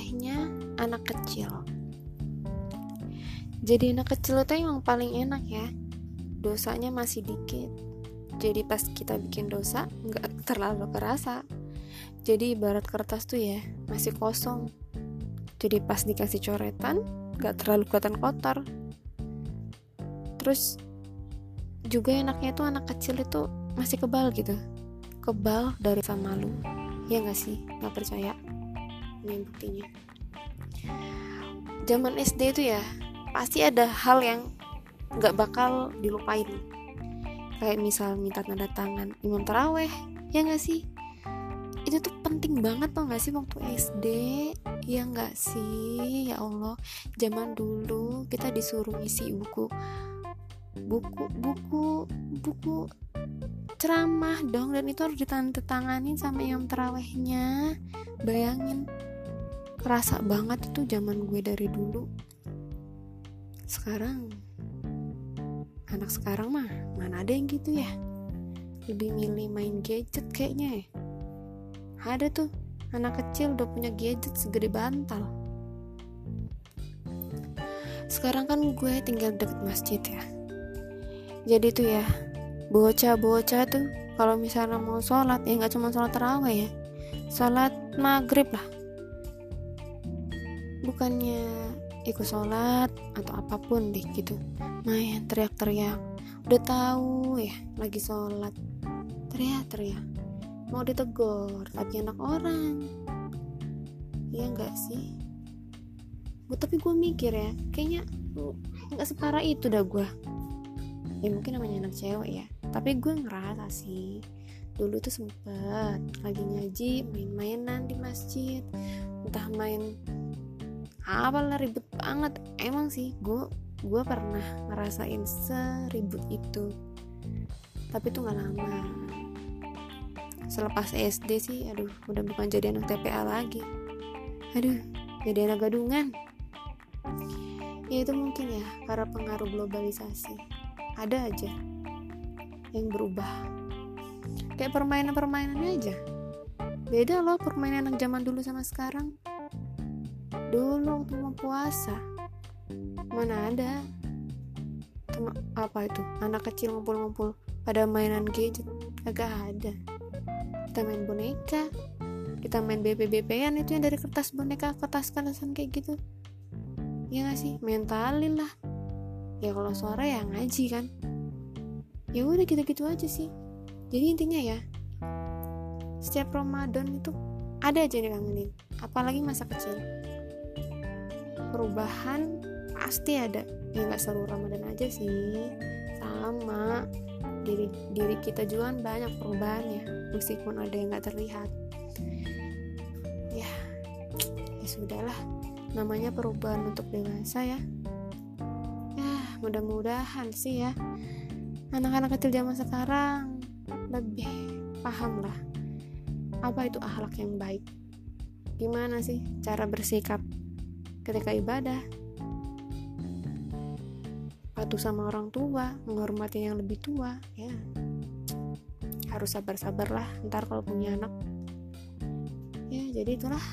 terawehnya anak kecil. Jadi anak kecil itu emang paling enak ya. Dosanya masih dikit. Jadi pas kita bikin dosa nggak terlalu kerasa. Jadi ibarat kertas tuh ya masih kosong. Jadi pas dikasih coretan nggak terlalu kelihatan kotor. Terus juga enaknya tuh anak kecil itu masih kebal gitu. Kebal dari rasa malu. Ya nggak sih? Nggak percaya ini buktinya zaman SD itu ya pasti ada hal yang nggak bakal dilupain. Kayak misal minta tanda tangan imam teraweh ya nggak sih? Itu tuh penting banget tuh nggak sih waktu SD ya nggak sih? Ya Allah zaman dulu kita disuruh isi buku buku buku buku ceramah dong dan itu harus ditandatanganin sama imam terawehnya bayangin kerasa banget itu zaman gue dari dulu. Sekarang anak sekarang mah mana ada yang gitu ya? Lebih milih main gadget kayaknya ya. Ada tuh anak kecil udah punya gadget segede bantal. Sekarang kan gue tinggal deket masjid ya. Jadi tuh ya bocah-bocah tuh kalau misalnya mau sholat ya nggak cuma sholat terawih ya sholat maghrib lah bukannya ikut sholat atau apa pun deh gitu. Main teriak-teriak. Udah tahu ya lagi sholat. Teriak-teriak. Mau ditegur tapi anak orang. Ya enggak sih? Gue tapi gue mikir ya kayaknya nggak separah itu dah gue ya mungkin namanya anak cewek ya. Tapi gue ngerasa sih dulu tuh sempet lagi ngaji main-mainan di masjid. Entah main apalah ribet banget. Emang sih gue gue pernah ngerasain seribut itu. Tapi tuh nggak lama. Selepas SD sih aduh udah bukan jadi anak TPA lagi. Aduh jadi anak gadungan. Ya itu mungkin ya karena pengaruh globalisasi. Ada aja yang berubah. Kayak permainan-permainannya aja. Beda loh permainan anak zaman dulu sama sekarang dulu waktu mau puasa. Mana ada? Tema, apa itu? Anak kecil ngumpul-ngumpul pada mainan gadget. Agak ada. Kita main boneka. Kita main BB-BB-an itu yang dari kertas boneka kertas kertasan kayak gitu. Ya gak sih? Mentalin lah. Ya kalau suara ya ngaji kan. Ya udah gitu-gitu aja sih. Jadi intinya ya setiap Ramadan itu ada aja yang kangenin apalagi masa kecil perubahan pasti ada. Ya nggak seluruh Ramadan aja sih. Sama diri diri kita juga kan banyak perubahannya meskipun ada yang nggak terlihat. Ya ya sudahlah. Namanya perubahan untuk dewasa ya. Ya mudah-mudahan sih ya. Anak-anak kecil zaman sekarang lebih paham lah apa itu akhlak yang baik. Gimana sih cara bersikap ketika ibadah. Patuh sama orang tua menghormati yang lebih tua ya. Harus sabar-sabar lah ntar kalau punya anak. Ya jadi itulah.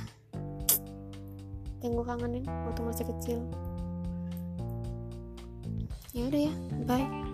Yang kangenin waktu masih kecil. Ya udah ya bye